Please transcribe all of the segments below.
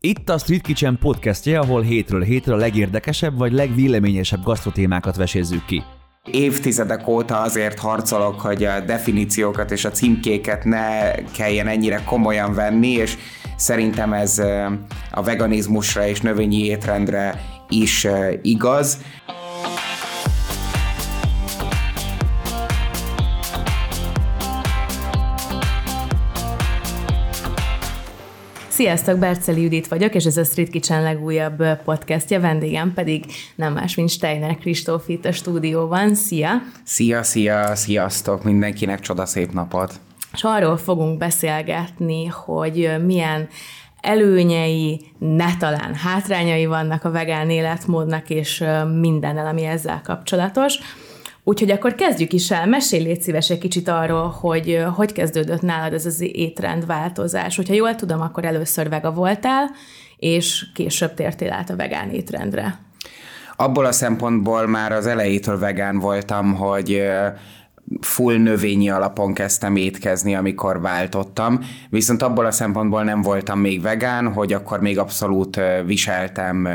Itt a Street Kitchen podcastje, ahol hétről hétre a legérdekesebb vagy legvéleményesebb gasztrotémákat vesézzük ki. Évtizedek óta azért harcolok, hogy a definíciókat és a címkéket ne kelljen ennyire komolyan venni, és szerintem ez a veganizmusra és növényi étrendre is igaz. Sziasztok, Berceli Judit vagyok, és ez a Street Kitchen legújabb podcastja, vendégem pedig nem más, mint Steiner Kristóf itt a stúdióban. Szia! Szia, szia, sziasztok, mindenkinek csoda szép napot! És arról fogunk beszélgetni, hogy milyen előnyei, ne talán hátrányai vannak a vegán életmódnak, és mindennel, ami ezzel kapcsolatos. Úgyhogy akkor kezdjük is el. Mesélj légy szíves egy kicsit arról, hogy hogy kezdődött nálad ez az étrendváltozás. Hogyha jól tudom, akkor először vega voltál, és később tértél át a vegán étrendre. Abból a szempontból már az elejétől vegán voltam, hogy full növényi alapon kezdtem étkezni, amikor váltottam, viszont abból a szempontból nem voltam még vegán, hogy akkor még abszolút viseltem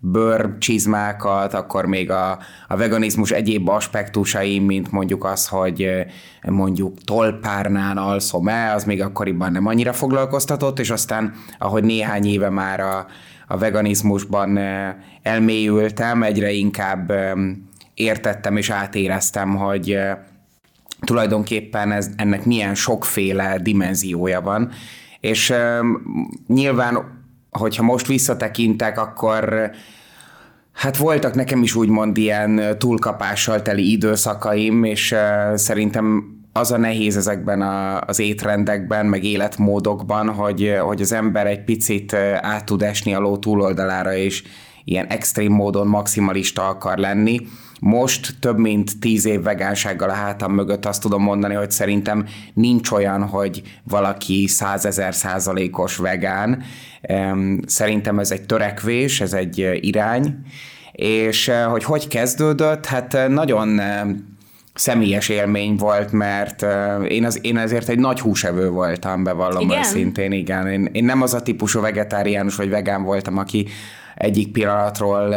bőrcsizmákat, akkor még a, a veganizmus egyéb aspektusai, mint mondjuk az, hogy mondjuk tolpárnán alszom-e, az még akkoriban nem annyira foglalkoztatott, és aztán, ahogy néhány éve már a, a veganizmusban elmélyültem, egyre inkább értettem és átéreztem, hogy tulajdonképpen ez, ennek milyen sokféle dimenziója van, és um, nyilván, hogyha most visszatekintek, akkor Hát voltak nekem is úgymond ilyen túlkapással teli időszakaim, és szerintem az a nehéz ezekben a, az étrendekben, meg életmódokban, hogy, hogy az ember egy picit át tud esni a ló túloldalára, és ilyen extrém módon maximalista akar lenni. Most több mint tíz év vegánsággal a hátam mögött azt tudom mondani, hogy szerintem nincs olyan, hogy valaki százezer százalékos vegán. Szerintem ez egy törekvés, ez egy irány, és eh, hogy hogy kezdődött, hát eh, nagyon eh, személyes élmény volt, mert én, az, én ezért egy nagy húsevő voltam, bevallom igen? őszintén, igen. Én, én nem az a típusú vegetáriánus vagy vegán voltam, aki egyik pillanatról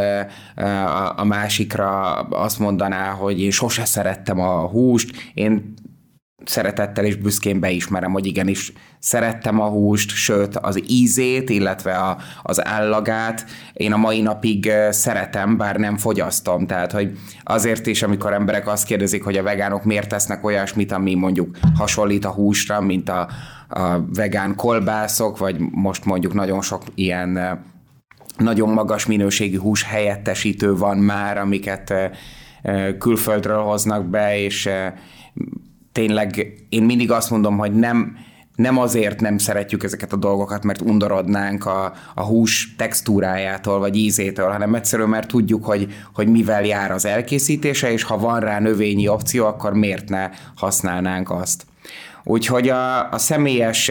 a másikra azt mondaná, hogy én sose szerettem a húst, én szeretettel és büszkén beismerem, hogy igenis szerettem a húst, sőt az ízét, illetve a, az állagát én a mai napig szeretem, bár nem fogyasztom. Tehát, hogy azért is, amikor emberek azt kérdezik, hogy a vegánok miért tesznek olyasmit, ami mondjuk hasonlít a húsra, mint a, a vegán kolbászok, vagy most mondjuk nagyon sok ilyen nagyon magas minőségű hús helyettesítő van már, amiket külföldről hoznak be, és tényleg én mindig azt mondom, hogy nem, nem azért nem szeretjük ezeket a dolgokat, mert undorodnánk a, a hús textúrájától vagy ízétől, hanem egyszerűen mert tudjuk, hogy, hogy mivel jár az elkészítése, és ha van rá növényi opció, akkor miért ne használnánk azt. Úgyhogy a, a személyes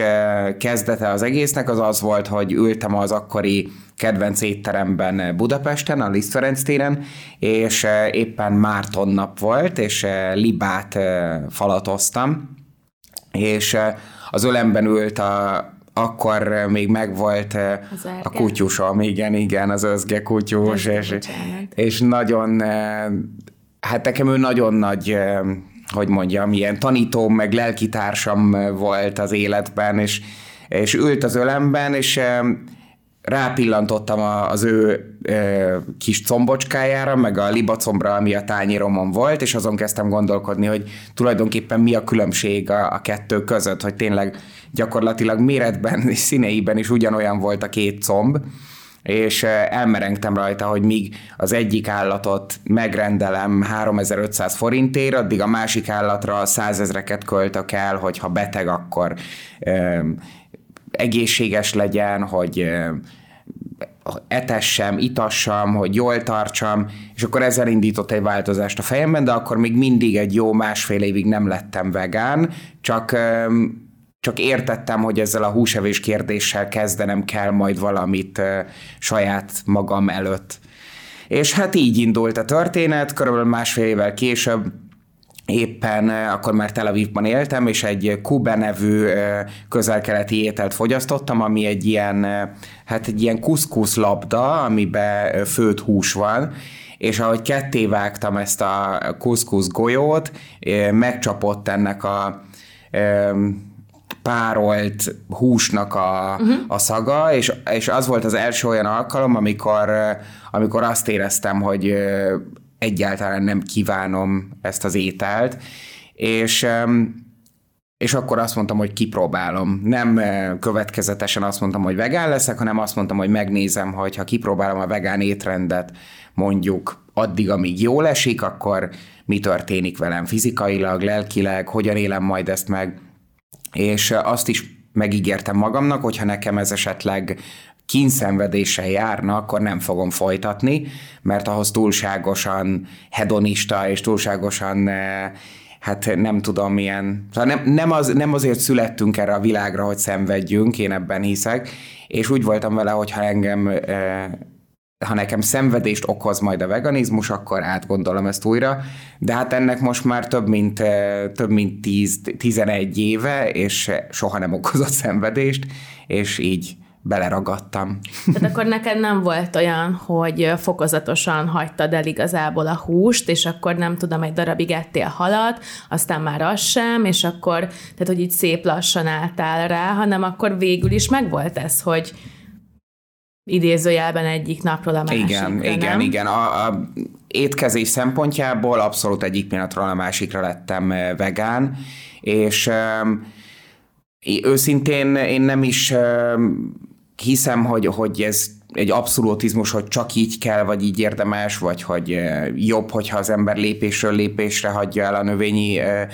kezdete az egésznek az az volt, hogy ültem az akkori kedvenc étteremben Budapesten, a Liszt Ferenc téren, és eh, éppen Márton nap volt, és eh, libát eh, falatoztam, és az ölemben ült a, akkor még megvolt a kutyusom, igen, igen, az özge kutyus, és, és nagyon, hát nekem ő nagyon nagy, hogy mondjam, ilyen tanítóm, meg lelkitársam volt az életben, és, és ült az ölemben, és rápillantottam az ő kis combocskájára, meg a libacombra, ami a tányéromon volt, és azon kezdtem gondolkodni, hogy tulajdonképpen mi a különbség a, a kettő között, hogy tényleg gyakorlatilag méretben és színeiben is ugyanolyan volt a két comb, és elmerengtem rajta, hogy míg az egyik állatot megrendelem 3500 forintért, addig a másik állatra 100 ezreket költök el, hogyha beteg, akkor ö, egészséges legyen, hogy etessem, itassam, hogy jól tartsam, és akkor ezzel indított egy változást a fejemben, de akkor még mindig egy jó másfél évig nem lettem vegán, csak csak értettem, hogy ezzel a húsevés kérdéssel kezdenem kell majd valamit saját magam előtt. És hát így indult a történet, körülbelül másfél évvel később éppen akkor már Tel Avivban éltem, és egy Kube nevű közelkeleti ételt fogyasztottam, ami egy ilyen, hát egy ilyen kuszkusz labda, amiben főtt hús van, és ahogy ketté vágtam ezt a kuszkusz golyót, megcsapott ennek a párolt húsnak a, uh-huh. a szaga, és, és az volt az első olyan alkalom, amikor, amikor azt éreztem, hogy egyáltalán nem kívánom ezt az ételt, és és akkor azt mondtam, hogy kipróbálom. Nem következetesen azt mondtam, hogy vegán leszek, hanem azt mondtam, hogy megnézem, hogy ha kipróbálom a vegán étrendet mondjuk addig, amíg jól esik, akkor mi történik velem fizikailag, lelkileg, hogyan élem majd ezt meg. És azt is megígértem magamnak, hogyha nekem ez esetleg kínszenvedéssel járna, akkor nem fogom folytatni, mert ahhoz túlságosan hedonista és túlságosan hát nem tudom milyen, szóval nem, nem, az, nem azért születtünk erre a világra, hogy szenvedjünk, én ebben hiszek, és úgy voltam vele, hogy ha engem ha nekem szenvedést okoz majd a veganizmus, akkor átgondolom ezt újra, de hát ennek most már több mint, eh, több mint 10, 11 éve, és soha nem okozott szenvedést, és így beleragadtam. Tehát akkor neked nem volt olyan, hogy fokozatosan hagytad el igazából a húst, és akkor nem tudom, egy darabig ettél halat, aztán már az sem, és akkor, tehát hogy így szép lassan álltál rá, hanem akkor végül is megvolt ez, hogy idézőjelben egyik napról a másikra, Igen, nem? igen, igen. A, a étkezés szempontjából abszolút egyik pillanatról a másikra lettem eh, vegán, és őszintén én nem is hiszem, hogy, hogy ez egy abszolutizmus, hogy csak így kell, vagy így érdemes, vagy hogy eh, jobb, hogyha az ember lépésről lépésre hagyja el a növényi eh,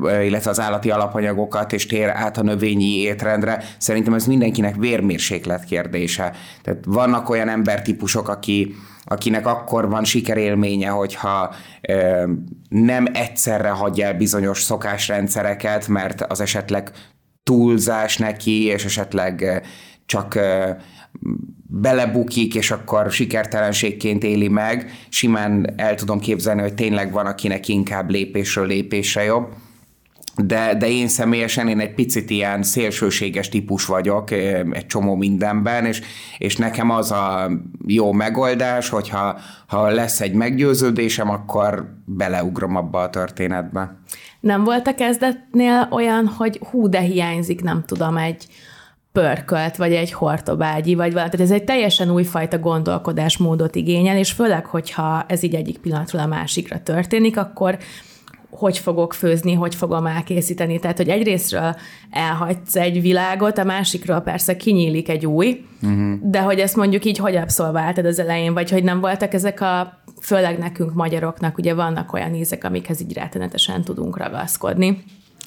illetve az állati alapanyagokat, és tér át a növényi étrendre. Szerintem ez mindenkinek vérmérséklet kérdése. Tehát vannak olyan embertípusok, aki, akinek akkor van sikerélménye, hogyha ö, nem egyszerre hagyja el bizonyos szokásrendszereket, mert az esetleg túlzás neki, és esetleg csak belebukik, és akkor sikertelenségként éli meg. Simán el tudom képzelni, hogy tényleg van, akinek inkább lépésről lépésre jobb. De, de én személyesen én egy picit ilyen szélsőséges típus vagyok egy csomó mindenben, és, és nekem az a jó megoldás, hogyha ha lesz egy meggyőződésem, akkor beleugrom abba a történetbe. Nem volt a kezdetnél olyan, hogy hú, de hiányzik, nem tudom, egy pörkölt, vagy egy hortobágyi, vagy valami. Tehát ez egy teljesen újfajta gondolkodásmódot igényel, és főleg, hogyha ez így egyik pillanatról a másikra történik, akkor hogy fogok főzni, hogy fogom elkészíteni. Tehát, hogy egyrésztről elhagysz egy világot, a másikról persze kinyílik egy új, uh-huh. de hogy ezt mondjuk így hogy abszolváltad az elején, vagy hogy nem voltak ezek a, főleg nekünk magyaroknak, ugye vannak olyan ízek, amikhez így rettenetesen tudunk ragaszkodni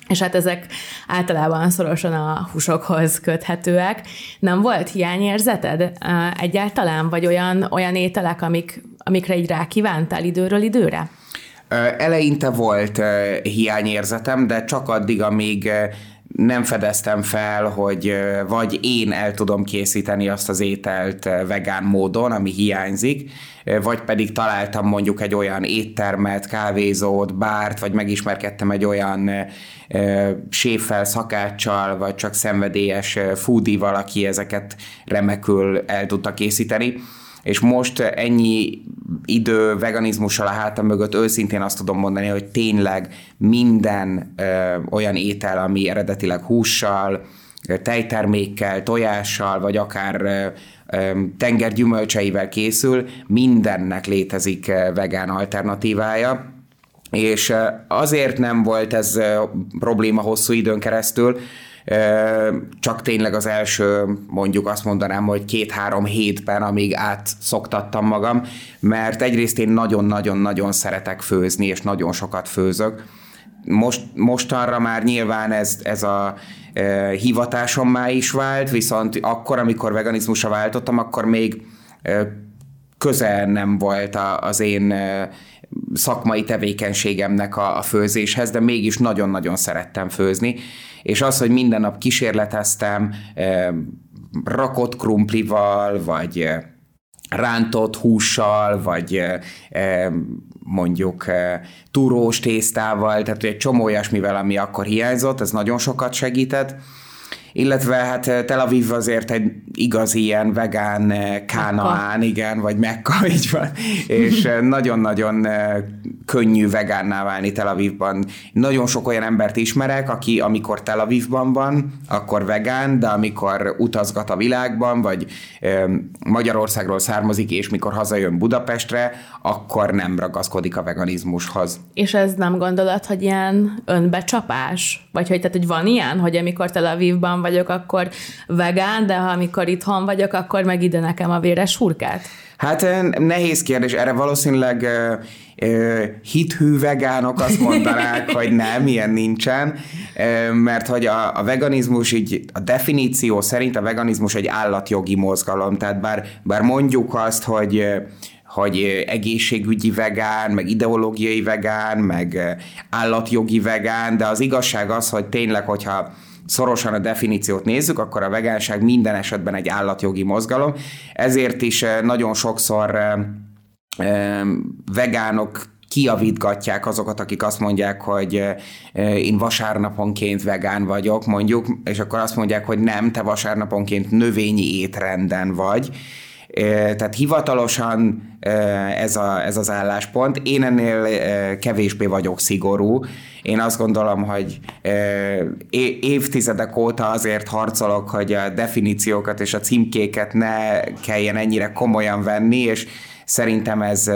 és hát ezek általában szorosan a húsokhoz köthetőek. Nem volt hiányérzeted egyáltalán, vagy olyan, olyan ételek, amik, amikre így rákívántál időről időre? Eleinte volt hiányérzetem, de csak addig, amíg nem fedeztem fel, hogy vagy én el tudom készíteni azt az ételt vegán módon, ami hiányzik, vagy pedig találtam mondjuk egy olyan éttermet, kávézót, bárt, vagy megismerkedtem egy olyan séffel, szakáccsal, vagy csak szenvedélyes foodival, aki ezeket remekül el tudta készíteni és most ennyi idő veganizmussal a hátam mögött őszintén azt tudom mondani, hogy tényleg minden ö, olyan étel, ami eredetileg hússal, tejtermékkel, tojással, vagy akár tengergyümölcseivel készül, mindennek létezik vegán alternatívája, és azért nem volt ez probléma hosszú időn keresztül, csak tényleg az első, mondjuk azt mondanám, hogy két-három hétben, amíg átszoktattam magam, mert egyrészt én nagyon-nagyon-nagyon szeretek főzni, és nagyon sokat főzök. Most, mostanra már nyilván ez, ez a e, hivatásommá is vált, viszont akkor, amikor veganizmusra váltottam, akkor még e, közel nem volt a, az én szakmai tevékenységemnek a, a főzéshez, de mégis nagyon-nagyon szerettem főzni, és az, hogy minden nap kísérleteztem rakott krumplival, vagy rántott hússal, vagy mondjuk túrós tésztával, tehát egy csomó olyasmivel, ami akkor hiányzott, ez nagyon sokat segített illetve hát eh, Tel Aviv azért egy igazi ilyen vegán eh, kánaán, igen, vagy Mekka, így van, és eh, nagyon-nagyon könnyű vegánná válni Tel Avivban. Nagyon sok olyan embert ismerek, aki amikor Tel Avivban van, akkor vegán, de amikor utazgat a világban, vagy Magyarországról származik, és mikor hazajön Budapestre, akkor nem ragaszkodik a veganizmushoz. És ez nem gondolod, hogy ilyen önbecsapás? Vagy hogy, tehát, hogy van ilyen, hogy amikor Tel Avivban vagyok, akkor vegán, de ha amikor itthon vagyok, akkor meg ide nekem a véres hurkát? Hát nehéz kérdés, erre valószínűleg uh, uh, hithű vegánok azt mondanák, hogy nem, ilyen nincsen, mert hogy a, a veganizmus így, a definíció szerint a veganizmus egy állatjogi mozgalom, tehát bár, bár mondjuk azt, hogy hogy egészségügyi vegán, meg ideológiai vegán, meg állatjogi vegán, de az igazság az, hogy tényleg, hogyha szorosan a definíciót nézzük, akkor a vegánság minden esetben egy állatjogi mozgalom, ezért is eh, nagyon sokszor eh, eh, vegánok kiavítgatják azokat, akik azt mondják, hogy én vasárnaponként vegán vagyok, mondjuk, és akkor azt mondják, hogy nem, te vasárnaponként növényi étrenden vagy, tehát hivatalosan ez, a, ez az álláspont. Én ennél kevésbé vagyok szigorú. Én azt gondolom, hogy évtizedek óta azért harcolok, hogy a definíciókat és a címkéket ne kelljen ennyire komolyan venni, és szerintem ez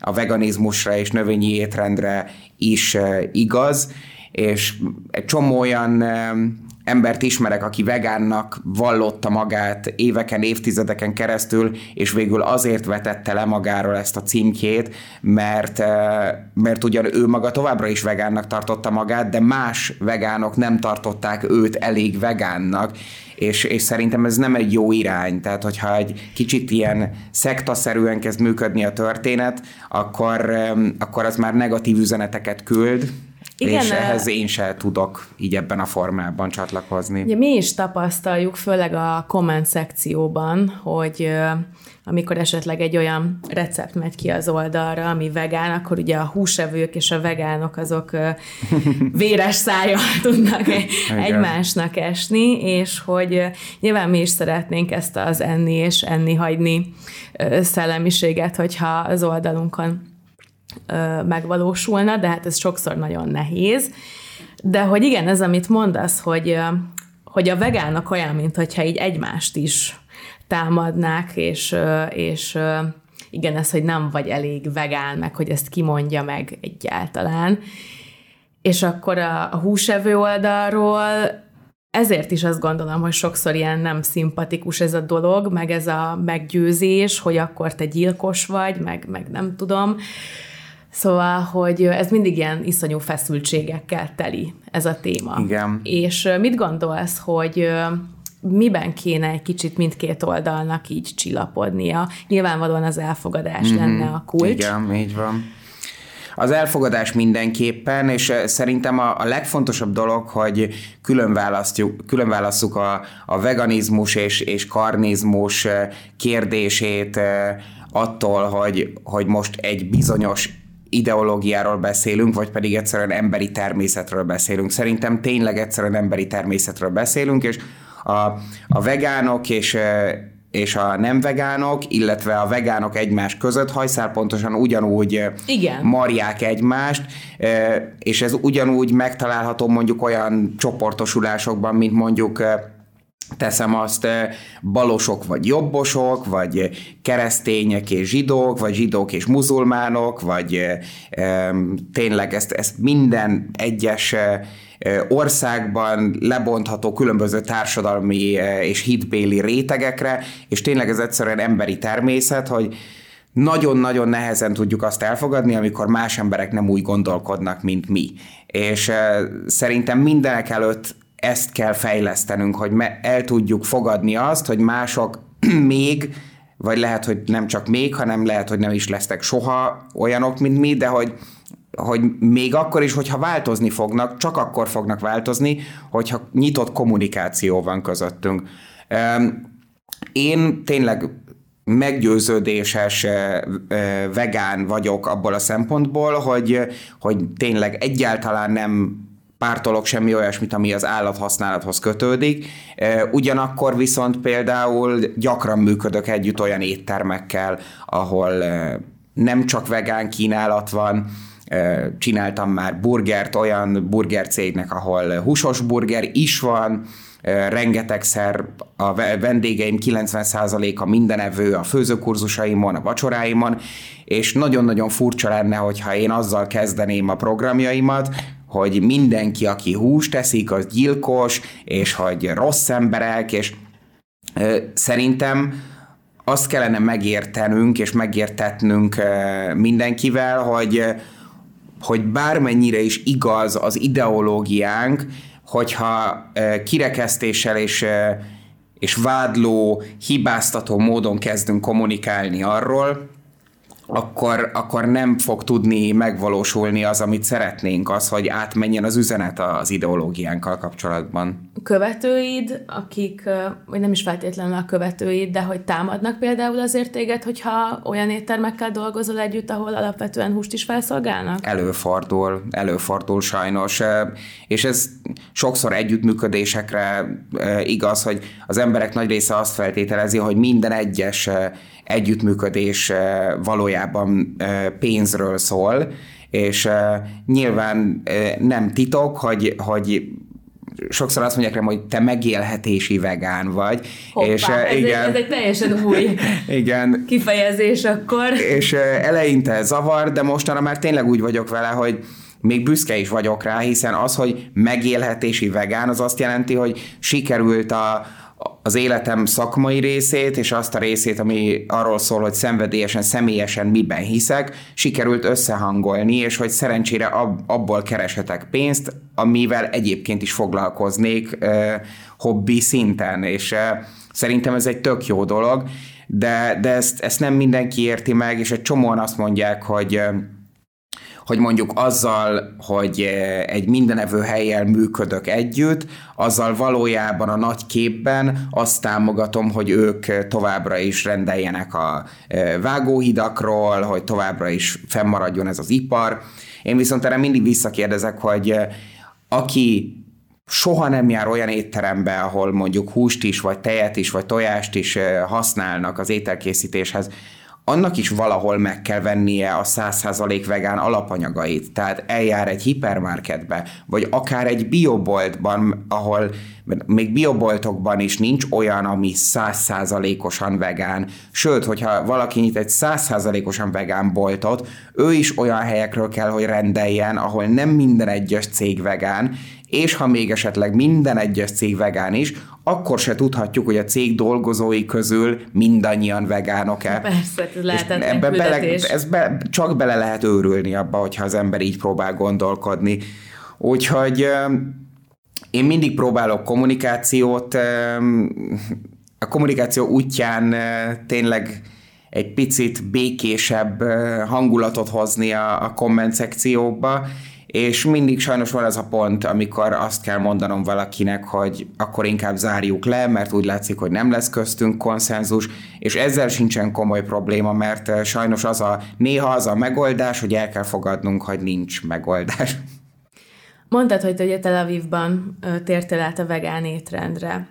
a veganizmusra és növényi étrendre is igaz, és egy csomó olyan embert ismerek, aki vegánnak vallotta magát éveken, évtizedeken keresztül, és végül azért vetette le magáról ezt a címkét, mert, eh, mert ugyan ő maga továbbra is vegánnak tartotta magát, de más vegánok nem tartották őt elég vegánnak, és, és szerintem ez nem egy jó irány, tehát hogyha egy kicsit ilyen szektaszerűen kezd működni a történet, akkor, akkor az már negatív üzeneteket küld, igen, és ehhez én se tudok így ebben a formában csatlakozni. Ugye mi is tapasztaljuk, főleg a komment szekcióban, hogy amikor esetleg egy olyan recept megy ki az oldalra, ami vegán, akkor ugye a húsevők és a vegánok azok véres szájjal tudnak egymásnak esni, és hogy nyilván mi is szeretnénk ezt az enni és enni hagyni szellemiséget, hogyha az oldalunkon megvalósulna, de hát ez sokszor nagyon nehéz. De hogy igen, ez, amit mondasz, hogy, hogy a vegánok olyan, mint hogyha így egymást is támadnák, és, és igen, ez, hogy nem vagy elég vegán, meg hogy ezt kimondja meg egyáltalán. És akkor a, a húsevő oldalról ezért is azt gondolom, hogy sokszor ilyen nem szimpatikus ez a dolog, meg ez a meggyőzés, hogy akkor te gyilkos vagy, meg, meg nem tudom. Szóval, hogy ez mindig ilyen iszonyú feszültségekkel teli ez a téma. Igen. És mit gondolsz, hogy miben kéne egy kicsit mindkét oldalnak így csillapodnia? Nyilvánvalóan az elfogadás mm-hmm. lenne a kulcs. Igen, így van. Az elfogadás mindenképpen, és szerintem a, a legfontosabb dolog, hogy külön, választjuk, külön választjuk a, a veganizmus és, és karnizmus kérdését attól, hogy, hogy most egy bizonyos ideológiáról beszélünk, vagy pedig egyszerűen emberi természetről beszélünk. Szerintem tényleg egyszerűen emberi természetről beszélünk, és a, a vegánok és és a nem vegánok, illetve a vegánok egymás között hajszál pontosan ugyanúgy Igen. marják egymást, és ez ugyanúgy megtalálható mondjuk olyan csoportosulásokban, mint mondjuk teszem azt, eh, balosok vagy jobbosok, vagy keresztények és zsidók, vagy zsidók és muzulmánok, vagy e, tényleg ezt, ezt minden egyes országban lebontható különböző társadalmi és hitbéli rétegekre, és tényleg ez egyszerűen emberi természet, hogy nagyon-nagyon nehezen tudjuk azt elfogadni, amikor más emberek nem úgy gondolkodnak, mint mi. És szerintem mindenek előtt ezt kell fejlesztenünk, hogy el tudjuk fogadni azt, hogy mások még, vagy lehet, hogy nem csak még, hanem lehet, hogy nem is lesznek soha olyanok, mint mi, de hogy hogy még akkor is, hogyha változni fognak, csak akkor fognak változni, hogyha nyitott kommunikáció van közöttünk. Én tényleg meggyőződéses vegán vagyok abból a szempontból, hogy, hogy tényleg egyáltalán nem pártolok semmi olyasmit, ami az állathasználathoz kötődik. Ugyanakkor viszont például gyakran működök együtt olyan éttermekkel, ahol nem csak vegán kínálat van, csináltam már burgert olyan burger cégnek, ahol húsos burger is van, rengetegszer a vendégeim 90%-a mindenevő a főzőkurzusaimon, a vacsoráimon, és nagyon-nagyon furcsa lenne, hogyha én azzal kezdeném a programjaimat, hogy mindenki, aki húst teszik, az gyilkos, és hogy rossz emberek, és szerintem azt kellene megértenünk és megértetnünk mindenkivel, hogy, hogy bármennyire is igaz az ideológiánk, hogyha kirekesztéssel és, és vádló, hibáztató módon kezdünk kommunikálni arról, akkor, akkor nem fog tudni megvalósulni az, amit szeretnénk, az, hogy átmenjen az üzenet az ideológiánkkal kapcsolatban. Követőid, akik, vagy nem is feltétlenül a követőid, de hogy támadnak például azért téged, hogyha olyan éttermekkel dolgozol együtt, ahol alapvetően húst is felszolgálnak? Előfordul, előfordul sajnos, és ez sokszor együttműködésekre igaz, hogy az emberek nagy része azt feltételezi, hogy minden egyes együttműködés valójában pénzről szól, és nyilván nem titok, hogy, hogy sokszor azt mondják rám, hogy te megélhetési vegán vagy. Hoppá, és, ez, igen, egy, ez egy teljesen új igen, kifejezés akkor. És eleinte zavar, de mostanra már tényleg úgy vagyok vele, hogy még büszke is vagyok rá, hiszen az, hogy megélhetési vegán, az azt jelenti, hogy sikerült a, az életem szakmai részét, és azt a részét, ami arról szól, hogy szenvedélyesen, személyesen miben hiszek, sikerült összehangolni, és hogy szerencsére ab, abból kereshetek pénzt, amivel egyébként is foglalkoznék eh, hobbi szinten, és eh, szerintem ez egy tök jó dolog, de, de ezt, ezt nem mindenki érti meg, és egy csomóan azt mondják, hogy hogy mondjuk azzal, hogy eh, egy mindenevő helyjel működök együtt, azzal valójában a nagy képben azt támogatom, hogy ők továbbra is rendeljenek a eh, vágóhidakról, hogy továbbra is fennmaradjon ez az ipar. Én viszont erre mindig visszakérdezek, hogy eh, aki soha nem jár olyan étterembe, ahol mondjuk húst is, vagy tejet is, vagy tojást is használnak az ételkészítéshez, annak is valahol meg kell vennie a 100% vegán alapanyagait. Tehát eljár egy hipermarketbe, vagy akár egy bioboltban, ahol még bioboltokban is nincs olyan, ami 100%-osan vegán. Sőt, hogyha valaki nyit egy 100%-osan vegán boltot, ő is olyan helyekről kell, hogy rendeljen, ahol nem minden egyes cég vegán, és ha még esetleg minden egyes cég vegán is, akkor se tudhatjuk, hogy a cég dolgozói közül mindannyian vegánok-e. Persze, ez lehetetlen ebbe bele, ez be, csak bele lehet őrülni abba, hogyha az ember így próbál gondolkodni. Úgyhogy én mindig próbálok kommunikációt, a kommunikáció útján tényleg egy picit békésebb hangulatot hozni a, a komment szekcióba, és mindig sajnos van ez a pont, amikor azt kell mondanom valakinek, hogy akkor inkább zárjuk le, mert úgy látszik, hogy nem lesz köztünk konszenzus, és ezzel sincsen komoly probléma, mert eh, sajnos az a néha az a megoldás, hogy el kell fogadnunk, hogy nincs megoldás. Mondtad, hogy te Tel Avivban tértél át a vegán étrendre.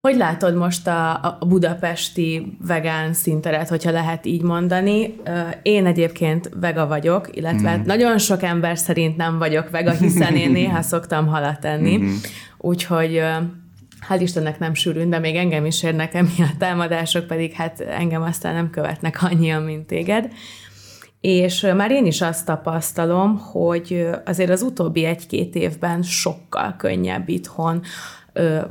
Hogy látod most a, a budapesti vegán szinteret, hogyha lehet így mondani? Én egyébként vega vagyok, illetve mm. nagyon sok ember szerint nem vagyok vega, hiszen én néha szoktam halat enni. Mm. Úgyhogy hál' Istennek nem sűrűn, de még engem is érnek emiatt támadások, pedig hát engem aztán nem követnek annyian, mint téged. És már én is azt tapasztalom, hogy azért az utóbbi egy-két évben sokkal könnyebb itthon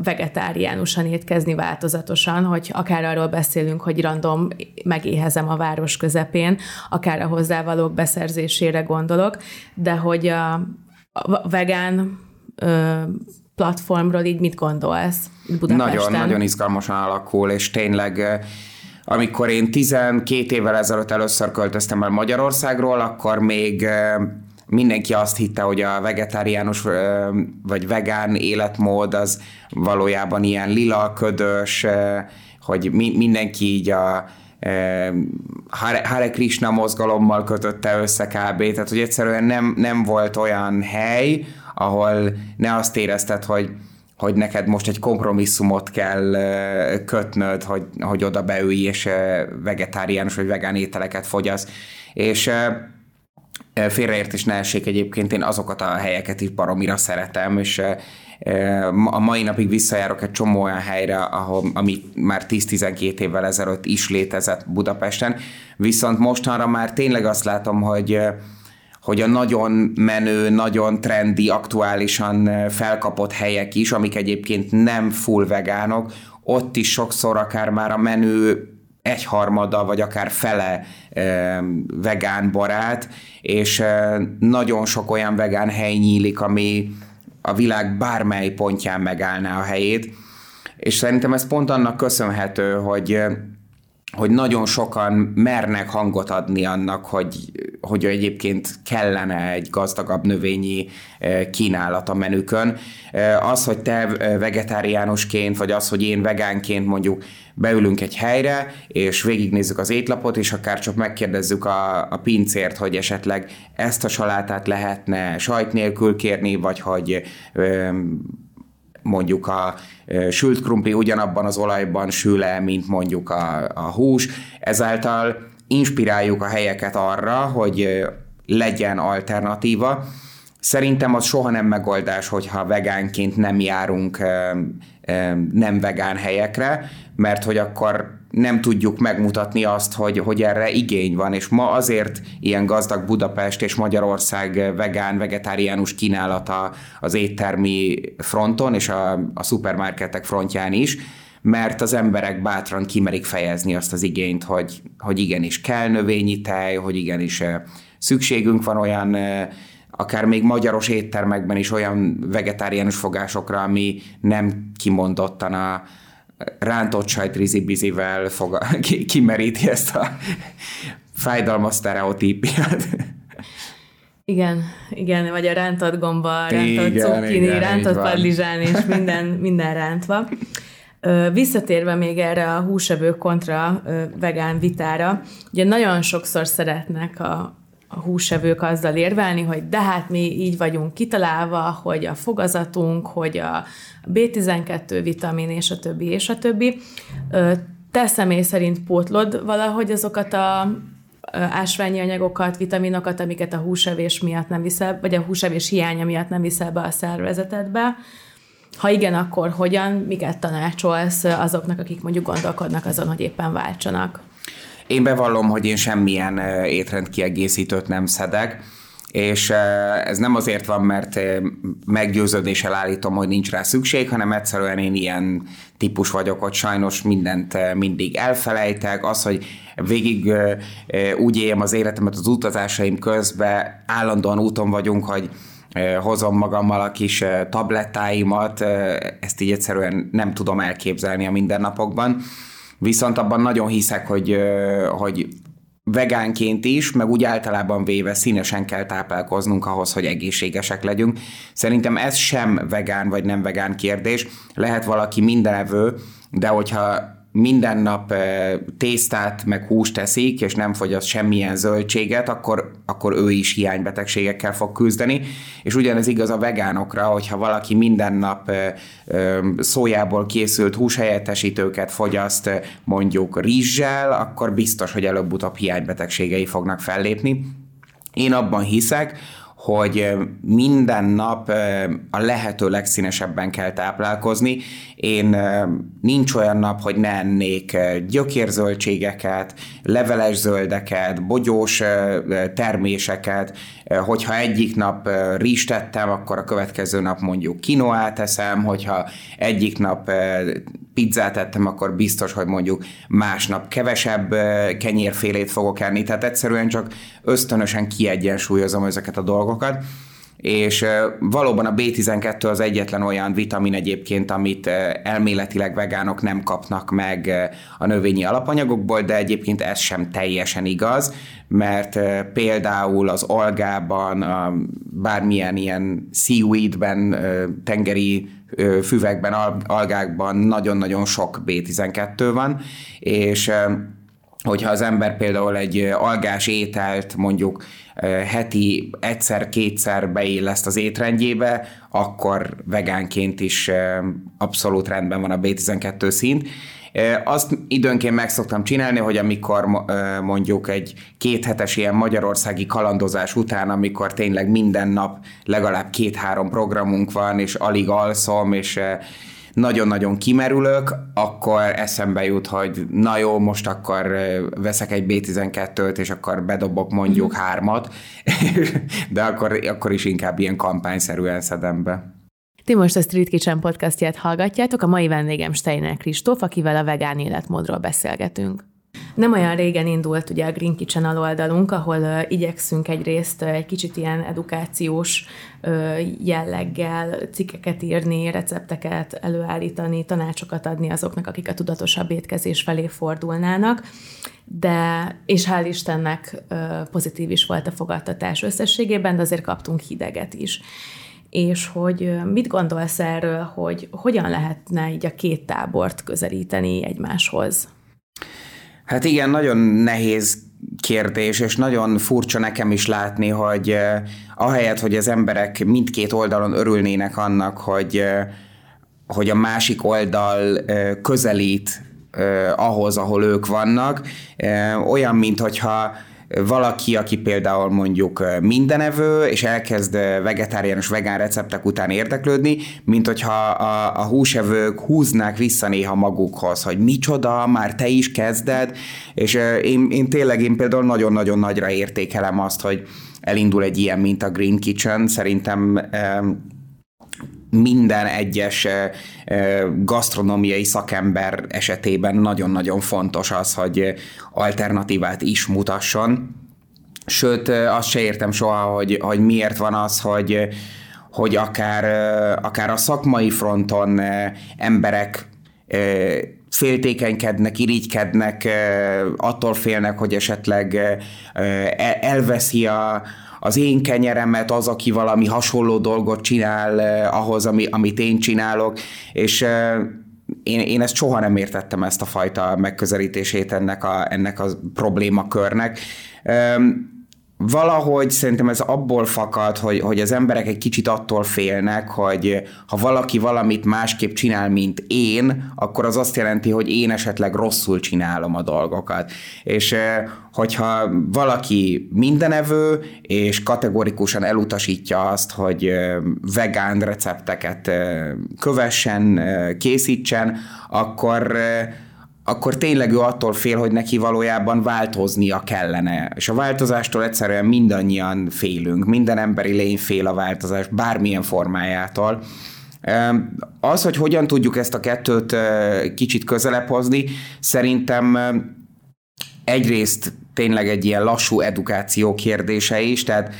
vegetáriánusan étkezni változatosan, hogy akár arról beszélünk, hogy random megéhezem a város közepén, akár a hozzávalók beszerzésére gondolok, de hogy a, vegán platformról így mit gondolsz Budapesten? Nagyon, nagyon izgalmasan alakul, és tényleg amikor én 12 évvel ezelőtt először költöztem el Magyarországról, akkor még mindenki azt hitte, hogy a vegetáriánus vagy vegán életmód az valójában ilyen lila, ködös, hogy mi, mindenki így a Hare Krishna mozgalommal kötötte össze kb. Tehát, hogy egyszerűen nem, nem volt olyan hely, ahol ne azt érezted, hogy hogy neked most egy kompromisszumot kell kötnöd, hogy, hogy oda beülj, és vegetáriánus vagy vegán ételeket fogyasz. És félreértés ne essék egyébként, én azokat a helyeket is baromira szeretem, és a mai napig visszajárok egy csomó olyan helyre, ahol, ami már 10-12 évvel ezelőtt is létezett Budapesten, viszont mostanra már tényleg azt látom, hogy hogy a nagyon menő, nagyon trendi, aktuálisan felkapott helyek is, amik egyébként nem full vegánok, ott is sokszor akár már a menő egyharmada, vagy akár fele vegán barát, és nagyon sok olyan vegán hely nyílik, ami a világ bármely pontján megállná a helyét, és szerintem ez pont annak köszönhető, hogy hogy nagyon sokan mernek hangot adni annak, hogy, hogy egyébként kellene egy gazdagabb növényi kínálat a menükön. Az, hogy te vegetáriánusként, vagy az, hogy én vegánként mondjuk beülünk egy helyre, és végignézzük az étlapot, és akár csak megkérdezzük a, a pincért, hogy esetleg ezt a salátát lehetne sajt nélkül kérni, vagy hogy mondjuk a sült krumpli ugyanabban az olajban sül el, mint mondjuk a, a hús. Ezáltal inspiráljuk a helyeket arra, hogy legyen alternatíva. Szerintem az soha nem megoldás, hogyha vegánként nem járunk nem vegán helyekre, mert hogy akkor nem tudjuk megmutatni azt, hogy, hogy erre igény van, és ma azért ilyen gazdag Budapest és Magyarország vegán, vegetáriánus kínálata az éttermi fronton és a, a szupermarketek frontján is, mert az emberek bátran kimerik fejezni azt az igényt, hogy, hogy igenis kell növényi tej, hogy igenis szükségünk van olyan akár még magyaros éttermekben is olyan vegetáriánus fogásokra, ami nem kimondottan a, rántott sajt rizibizivel fog, ki, kimeríti ezt a fájdalmas sztereotípiát. Igen, igen, vagy a rántott gomba, rántott cukkini, rántott padlizsán és minden, minden rántva. Visszatérve még erre a húsevő kontra vegán vitára, ugye nagyon sokszor szeretnek a, a húsevők azzal érvelni, hogy de hát mi így vagyunk kitalálva, hogy a fogazatunk, hogy a B12 vitamin és a többi, és a többi. Te személy szerint pótlod valahogy azokat a ásványi anyagokat, vitaminokat, amiket a húsevés miatt nem viszel, vagy a húsevés hiánya miatt nem viszel be a szervezetedbe. Ha igen, akkor hogyan, miket tanácsolsz azoknak, akik mondjuk gondolkodnak azon, hogy éppen váltsanak? Én bevallom, hogy én semmilyen étrend kiegészítőt nem szedek, és ez nem azért van, mert meggyőződéssel állítom, hogy nincs rá szükség, hanem egyszerűen én ilyen típus vagyok, hogy sajnos mindent mindig elfelejtek, az, hogy végig úgy éljem az életemet az utazásaim közben, állandóan úton vagyunk, hogy hozom magammal a kis tablettáimat, ezt így egyszerűen nem tudom elképzelni a mindennapokban. Viszont abban nagyon hiszek, hogy, hogy vegánként is, meg úgy általában véve színesen kell táplálkoznunk ahhoz, hogy egészségesek legyünk. Szerintem ez sem vegán vagy nem vegán kérdés. Lehet valaki mindenevő, de hogyha minden nap tésztát meg húst teszik, és nem fogyaszt semmilyen zöldséget, akkor, akkor ő is hiánybetegségekkel fog küzdeni. És ugyanez igaz a vegánokra, hogyha valaki minden nap szójából készült húshelyettesítőket fogyaszt mondjuk rizssel, akkor biztos, hogy előbb-utóbb hiánybetegségei fognak fellépni. Én abban hiszek, hogy minden nap a lehető legszínesebben kell táplálkozni. Én nincs olyan nap, hogy ne ennék gyökérzöldségeket, leveles zöldeket, bogyós terméseket, hogyha egyik nap rizst tettem, akkor a következő nap mondjuk kinoát eszem, hogyha egyik nap pizzát ettem, akkor biztos, hogy mondjuk másnap kevesebb kenyérfélét fogok enni, tehát egyszerűen csak ösztönösen kiegyensúlyozom ezeket a dolgokat, és valóban a B12 az egyetlen olyan vitamin egyébként, amit elméletileg vegánok nem kapnak meg a növényi alapanyagokból, de egyébként ez sem teljesen igaz, mert például az algában, bármilyen ilyen seaweedben, tengeri füvekben, algákban nagyon-nagyon sok B12 van, és hogyha az ember például egy algás ételt mondjuk heti egyszer-kétszer beilleszt az étrendjébe, akkor vegánként is abszolút rendben van a B12 szint. Azt időnként meg szoktam csinálni, hogy amikor mondjuk egy kéthetes ilyen magyarországi kalandozás után, amikor tényleg minden nap legalább két-három programunk van, és alig alszom, és nagyon-nagyon kimerülök, akkor eszembe jut, hogy na jó, most akkor veszek egy B12-t, és akkor bedobok mondjuk mm-hmm. hármat, de akkor, akkor is inkább ilyen kampányszerűen szedem be. Ti most a Street Kitchen podcastját hallgatjátok, a mai vendégem Steiner Kristóf, akivel a vegán életmódról beszélgetünk. Nem olyan régen indult ugye a Green Kitchen oldalunk, ahol uh, igyekszünk egyrészt uh, egy kicsit ilyen edukációs uh, jelleggel cikkeket írni, recepteket előállítani, tanácsokat adni azoknak, akik a tudatosabb étkezés felé fordulnának, de, és hál' Istennek pozitív is volt a fogadtatás összességében, de azért kaptunk hideget is és hogy mit gondolsz erről, hogy hogyan lehetne így a két tábort közelíteni egymáshoz? Hát igen, nagyon nehéz kérdés, és nagyon furcsa nekem is látni, hogy ahelyett, hogy az emberek mindkét oldalon örülnének annak, hogy, hogy a másik oldal közelít ahhoz, ahol ők vannak, olyan, mint hogyha valaki, aki például mondjuk mindenevő, és elkezd vegetáriánus, vegán receptek után érdeklődni, mint hogyha a, a húsevők húznák vissza néha magukhoz, hogy micsoda, már te is kezded, és én, én tényleg, én például nagyon-nagyon nagyra értékelem azt, hogy elindul egy ilyen, mint a Green Kitchen, szerintem minden egyes gasztronómiai szakember esetében nagyon-nagyon fontos az, hogy alternatívát is mutasson. Sőt, azt se értem soha, hogy, hogy miért van az, hogy, hogy akár, akár a szakmai fronton emberek féltékenykednek, irigykednek, attól félnek, hogy esetleg elveszi a, az én kenyeremet az, aki valami hasonló dolgot csinál eh, ahhoz, ami, amit én csinálok, és eh, én, én ezt soha nem értettem ezt a fajta megközelítését ennek a, ennek a problémakörnek. Eh, valahogy szerintem ez abból fakad, hogy, hogy az emberek egy kicsit attól félnek, hogy ha valaki valamit másképp csinál, mint én, akkor az azt jelenti, hogy én esetleg rosszul csinálom a dolgokat. És hogyha valaki mindenevő, és kategorikusan elutasítja azt, hogy vegán recepteket kövessen, készítsen, akkor akkor tényleg ő attól fél, hogy neki valójában változnia kellene. És a változástól egyszerűen mindannyian félünk. Minden emberi lény fél a változás bármilyen formájától. Az, hogy hogyan tudjuk ezt a kettőt kicsit közelebb hozni, szerintem egyrészt tényleg egy ilyen lassú edukáció kérdése is, tehát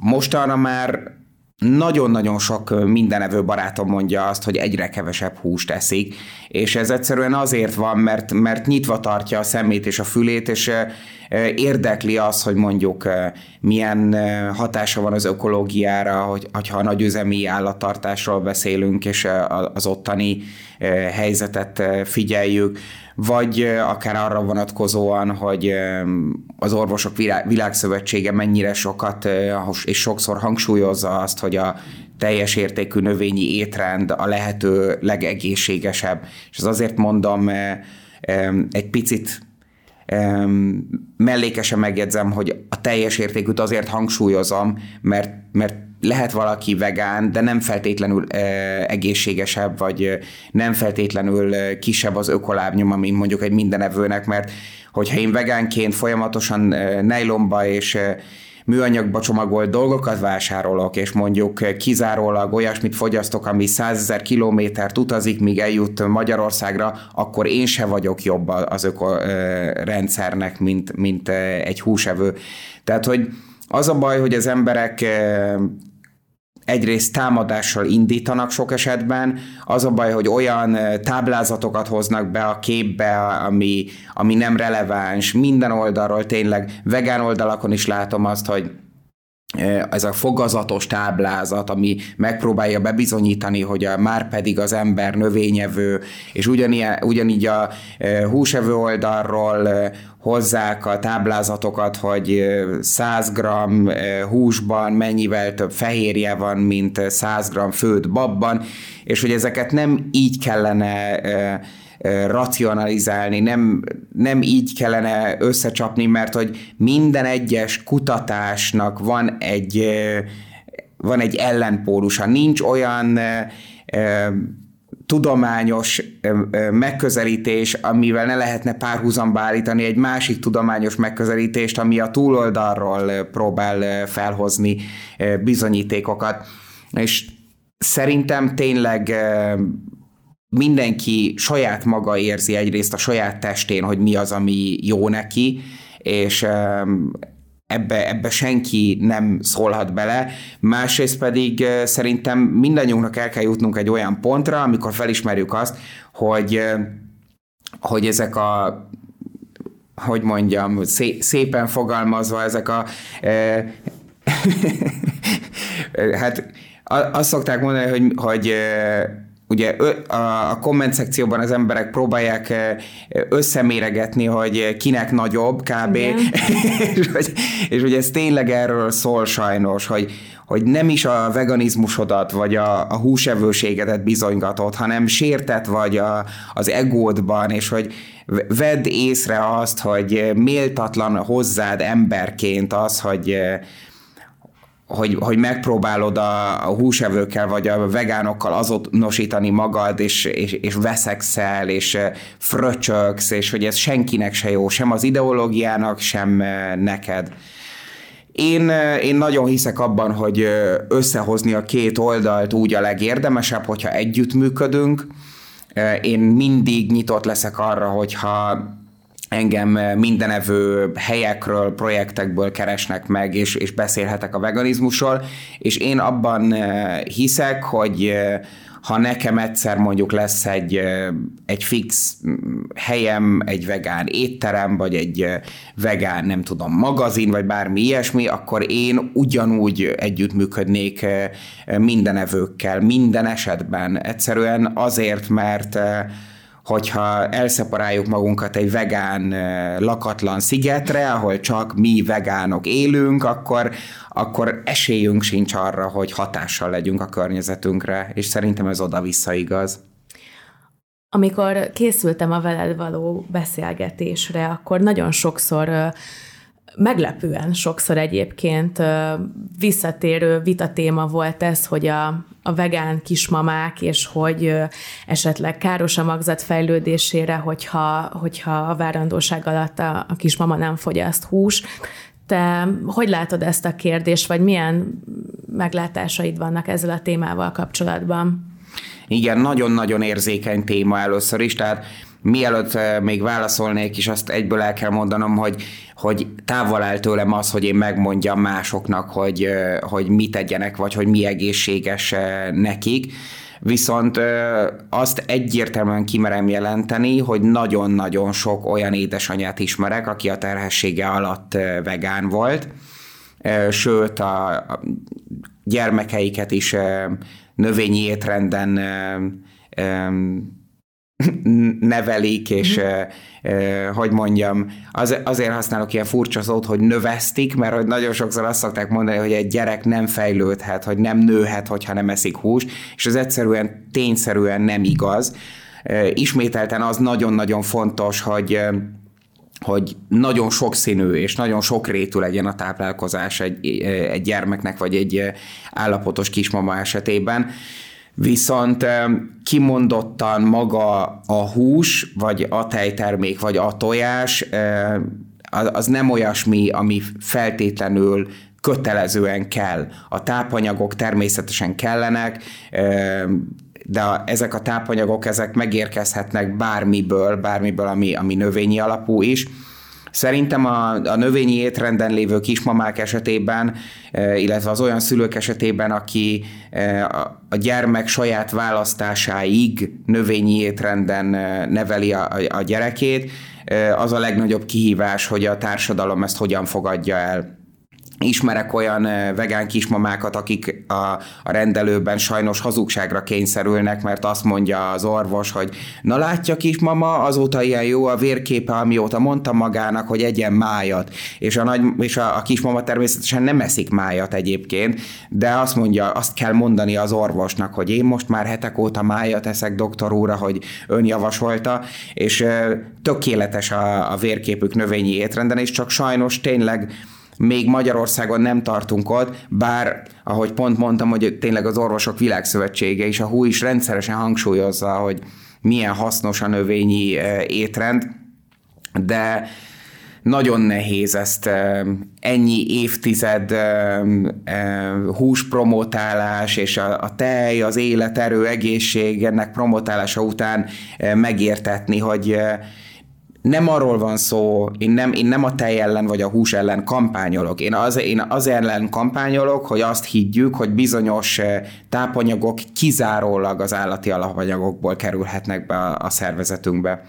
mostanra már nagyon-nagyon sok mindenevő barátom mondja azt, hogy egyre kevesebb húst eszik, és ez egyszerűen azért van, mert, mert nyitva tartja a szemét és a fülét, és érdekli az, hogy mondjuk milyen hatása van az ökológiára, hogy, hogyha a nagyüzemi állattartásról beszélünk, és az ottani helyzetet figyeljük, vagy akár arra vonatkozóan, hogy az Orvosok Világszövetsége mennyire sokat és sokszor hangsúlyozza azt, hogy a teljes értékű növényi étrend a lehető legegészségesebb. És az azért mondom, egy picit mellékesen megjegyzem, hogy a teljes értékűt azért hangsúlyozom, mert, mert lehet valaki vegán, de nem feltétlenül egészségesebb, vagy nem feltétlenül kisebb az ökolábnyoma, mint mondjuk egy mindenevőnek, mert hogyha én vegánként folyamatosan nejlomba és műanyagba csomagolt dolgokat vásárolok, és mondjuk kizárólag olyasmit fogyasztok, ami százezer kilométert utazik, míg eljut Magyarországra, akkor én se vagyok jobb az ökorendszernek, mint, mint egy húsevő. Tehát, hogy Az a baj, hogy az emberek egyrészt támadással indítanak sok esetben, az a baj, hogy olyan táblázatokat hoznak be a képbe, ami, ami nem releváns, minden oldalról tényleg, vegán oldalakon is látom azt, hogy ez a fogazatos táblázat, ami megpróbálja bebizonyítani, hogy a, már pedig az ember növényevő, és ugyanígy a húsevő oldalról hozzák a táblázatokat, hogy 100 g húsban mennyivel több fehérje van, mint 100 g főtt babban, és hogy ezeket nem így kellene racionalizálni, nem, nem így kellene összecsapni, mert hogy minden egyes kutatásnak van egy, van egy ellenpólusa. Nincs olyan tudományos megközelítés, amivel ne lehetne párhuzamba állítani egy másik tudományos megközelítést, ami a túloldalról próbál felhozni bizonyítékokat. És szerintem tényleg mindenki saját maga érzi egyrészt a saját testén, hogy mi az, ami jó neki, és ebbe, ebbe senki nem szólhat bele. Másrészt pedig szerintem mindannyiunknak el kell jutnunk egy olyan pontra, amikor felismerjük azt, hogy, hogy ezek a hogy mondjam, szépen fogalmazva ezek a hát azt szokták mondani, hogy, hogy ugye a komment szekcióban az emberek próbálják összeméregetni, hogy kinek nagyobb kb. és, hogy, és hogy ez tényleg erről szól sajnos, hogy, hogy nem is a veganizmusodat, vagy a, a húsevőségedet bizonygatod, hanem sértett vagy a, az egódban, és hogy vedd észre azt, hogy méltatlan hozzád emberként az, hogy hogy, hogy megpróbálod a, a húsevőkkel vagy a vegánokkal azonosítani magad, és, és, és veszekszel, és fröcsöksz, és hogy ez senkinek se jó, sem az ideológiának, sem neked. Én, én nagyon hiszek abban, hogy összehozni a két oldalt úgy a legérdemesebb, hogyha együttműködünk. Én mindig nyitott leszek arra, hogyha engem eh, mindenevő helyekről, projektekből keresnek meg, és, és beszélhetek a veganizmusról, és én abban eh, hiszek, hogy eh, ha nekem egyszer mondjuk lesz egy, egy fix mm, helyem, egy vegán étterem, vagy egy vegán, nem tudom, magazin, vagy bármi ilyesmi, akkor én ugyanúgy együttműködnék mindenevőkkel, minden esetben. Egyszerűen azért, mert hogyha elszeparáljuk magunkat egy vegán lakatlan szigetre, ahol csak mi vegánok élünk, akkor, akkor esélyünk sincs arra, hogy hatással legyünk a környezetünkre, és szerintem ez oda-vissza igaz. Amikor készültem a veled való beszélgetésre, akkor nagyon sokszor meglepően sokszor egyébként visszatérő vitatéma volt ez, hogy a, a vegán kismamák, és hogy esetleg káros a magzat fejlődésére, hogyha, hogyha a várandóság alatt a, a kismama nem fogyaszt hús. Te hogy látod ezt a kérdést, vagy milyen meglátásaid vannak ezzel a témával kapcsolatban? Igen, nagyon-nagyon érzékeny téma először is, tehát mielőtt még válaszolnék is, azt egyből el kell mondanom, hogy, hogy távol áll tőlem az, hogy én megmondjam másoknak, hogy, hogy mit tegyenek, vagy hogy mi egészséges nekik. Viszont azt egyértelműen kimerem jelenteni, hogy nagyon-nagyon sok olyan édesanyát ismerek, aki a terhessége alatt vegán volt, sőt a gyermekeiket is növényi étrenden nevelik, és mm. hogy mondjam, az, azért használok ilyen furcsa szót, hogy növesztik, mert hogy nagyon sokszor azt szokták mondani, hogy egy gyerek nem fejlődhet, hogy nem nőhet, hogyha nem eszik hús, és ez egyszerűen tényszerűen nem igaz. Ismételten az nagyon-nagyon fontos, hogy hogy nagyon sokszínű és nagyon sokrétű legyen a táplálkozás egy, egy gyermeknek, vagy egy állapotos kismama esetében. Viszont kimondottan maga a hús, vagy a tejtermék, vagy a tojás, az nem olyasmi, ami feltétlenül kötelezően kell. A tápanyagok természetesen kellenek, de ezek a tápanyagok ezek megérkezhetnek bármiből, bármiből, ami, ami növényi alapú is. Szerintem a, a növényi étrenden lévő kismamák esetében, illetve az olyan szülők esetében, aki a gyermek saját választásáig növényi étrenden neveli a, a gyerekét, az a legnagyobb kihívás, hogy a társadalom ezt hogyan fogadja el. Ismerek olyan vegán kismamákat, akik a, a rendelőben sajnos hazugságra kényszerülnek, mert azt mondja az orvos, hogy na látja kismama, azóta ilyen jó a vérképe, amióta mondta magának, hogy egyen májat. És a, nagy, és a, a kismama természetesen nem eszik májat egyébként, de azt mondja, azt kell mondani az orvosnak, hogy én most már hetek óta májat eszek, doktor úra, hogy ön javasolta, és tökéletes a, a vérképük növényi étrenden, és csak sajnos tényleg még Magyarországon nem tartunk ott, bár, ahogy pont mondtam, hogy tényleg az Orvosok Világszövetsége és a HU is rendszeresen hangsúlyozza, hogy milyen hasznos a növényi eh, étrend, de nagyon nehéz ezt eh, ennyi évtized eh, húspromotálás és a, tej, az életerő, egészség ennek promotálása után megértetni, hogy nem arról van szó, én nem, én nem a tej ellen vagy a hús ellen kampányolok. Én az, én az ellen kampányolok, hogy azt higgyük, hogy bizonyos eh, tápanyagok kizárólag az állati alapanyagokból kerülhetnek be a, a szervezetünkbe.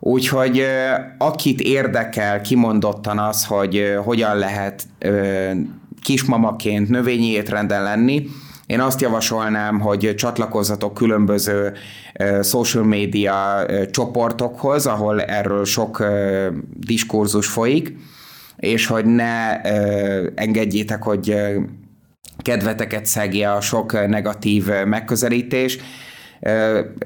Úgyhogy eh, akit érdekel kimondottan az, hogy eh, hogyan lehet kismamaként növényi étrenden lenni, én azt javasolnám, hogy csatlakozzatok különböző social media csoportokhoz, ahol erről sok diskurzus folyik, és hogy ne engedjétek, hogy kedveteket szegje a sok negatív megközelítés,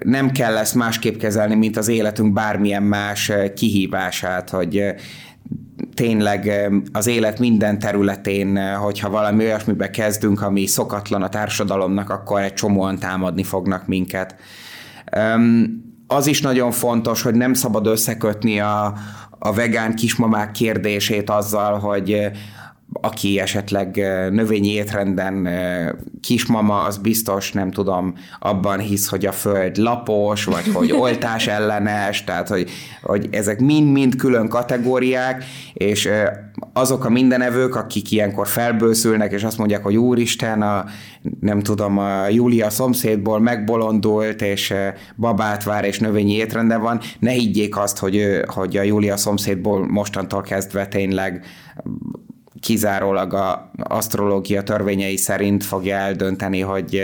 nem kell ezt másképp kezelni, mint az életünk bármilyen más kihívását, hogy tényleg az élet minden területén, hogyha valami olyasmibe kezdünk, ami szokatlan a társadalomnak, akkor egy csomóan támadni fognak minket. Az is nagyon fontos, hogy nem szabad összekötni a, a vegán kismamák kérdését azzal, hogy aki esetleg növényi étrenden kismama, az biztos, nem tudom, abban hisz, hogy a föld lapos, vagy hogy oltás ellenes, tehát hogy, hogy ezek mind-mind külön kategóriák, és azok a mindenevők, akik ilyenkor felbőszülnek, és azt mondják, hogy úristen, a, nem tudom, a Júlia szomszédból megbolondult, és babát vár, és növényi étrenden van, ne higgyék azt, hogy, hogy a Júlia szomszédból mostantól kezdve tényleg kizárólag a asztrológia törvényei szerint fogja eldönteni, hogy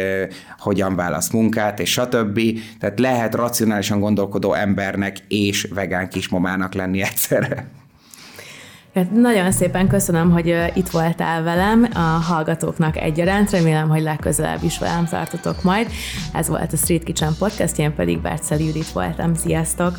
hogyan választ munkát, és stb. Tehát lehet racionálisan gondolkodó embernek és vegán kismomának lenni egyszerre. Hát nagyon szépen köszönöm, hogy itt voltál velem, a hallgatóknak egyaránt, remélem, hogy legközelebb is velem tartotok majd. Ez volt a Street Kitchen Podcast, én pedig Berceli Judit voltam. Sziasztok!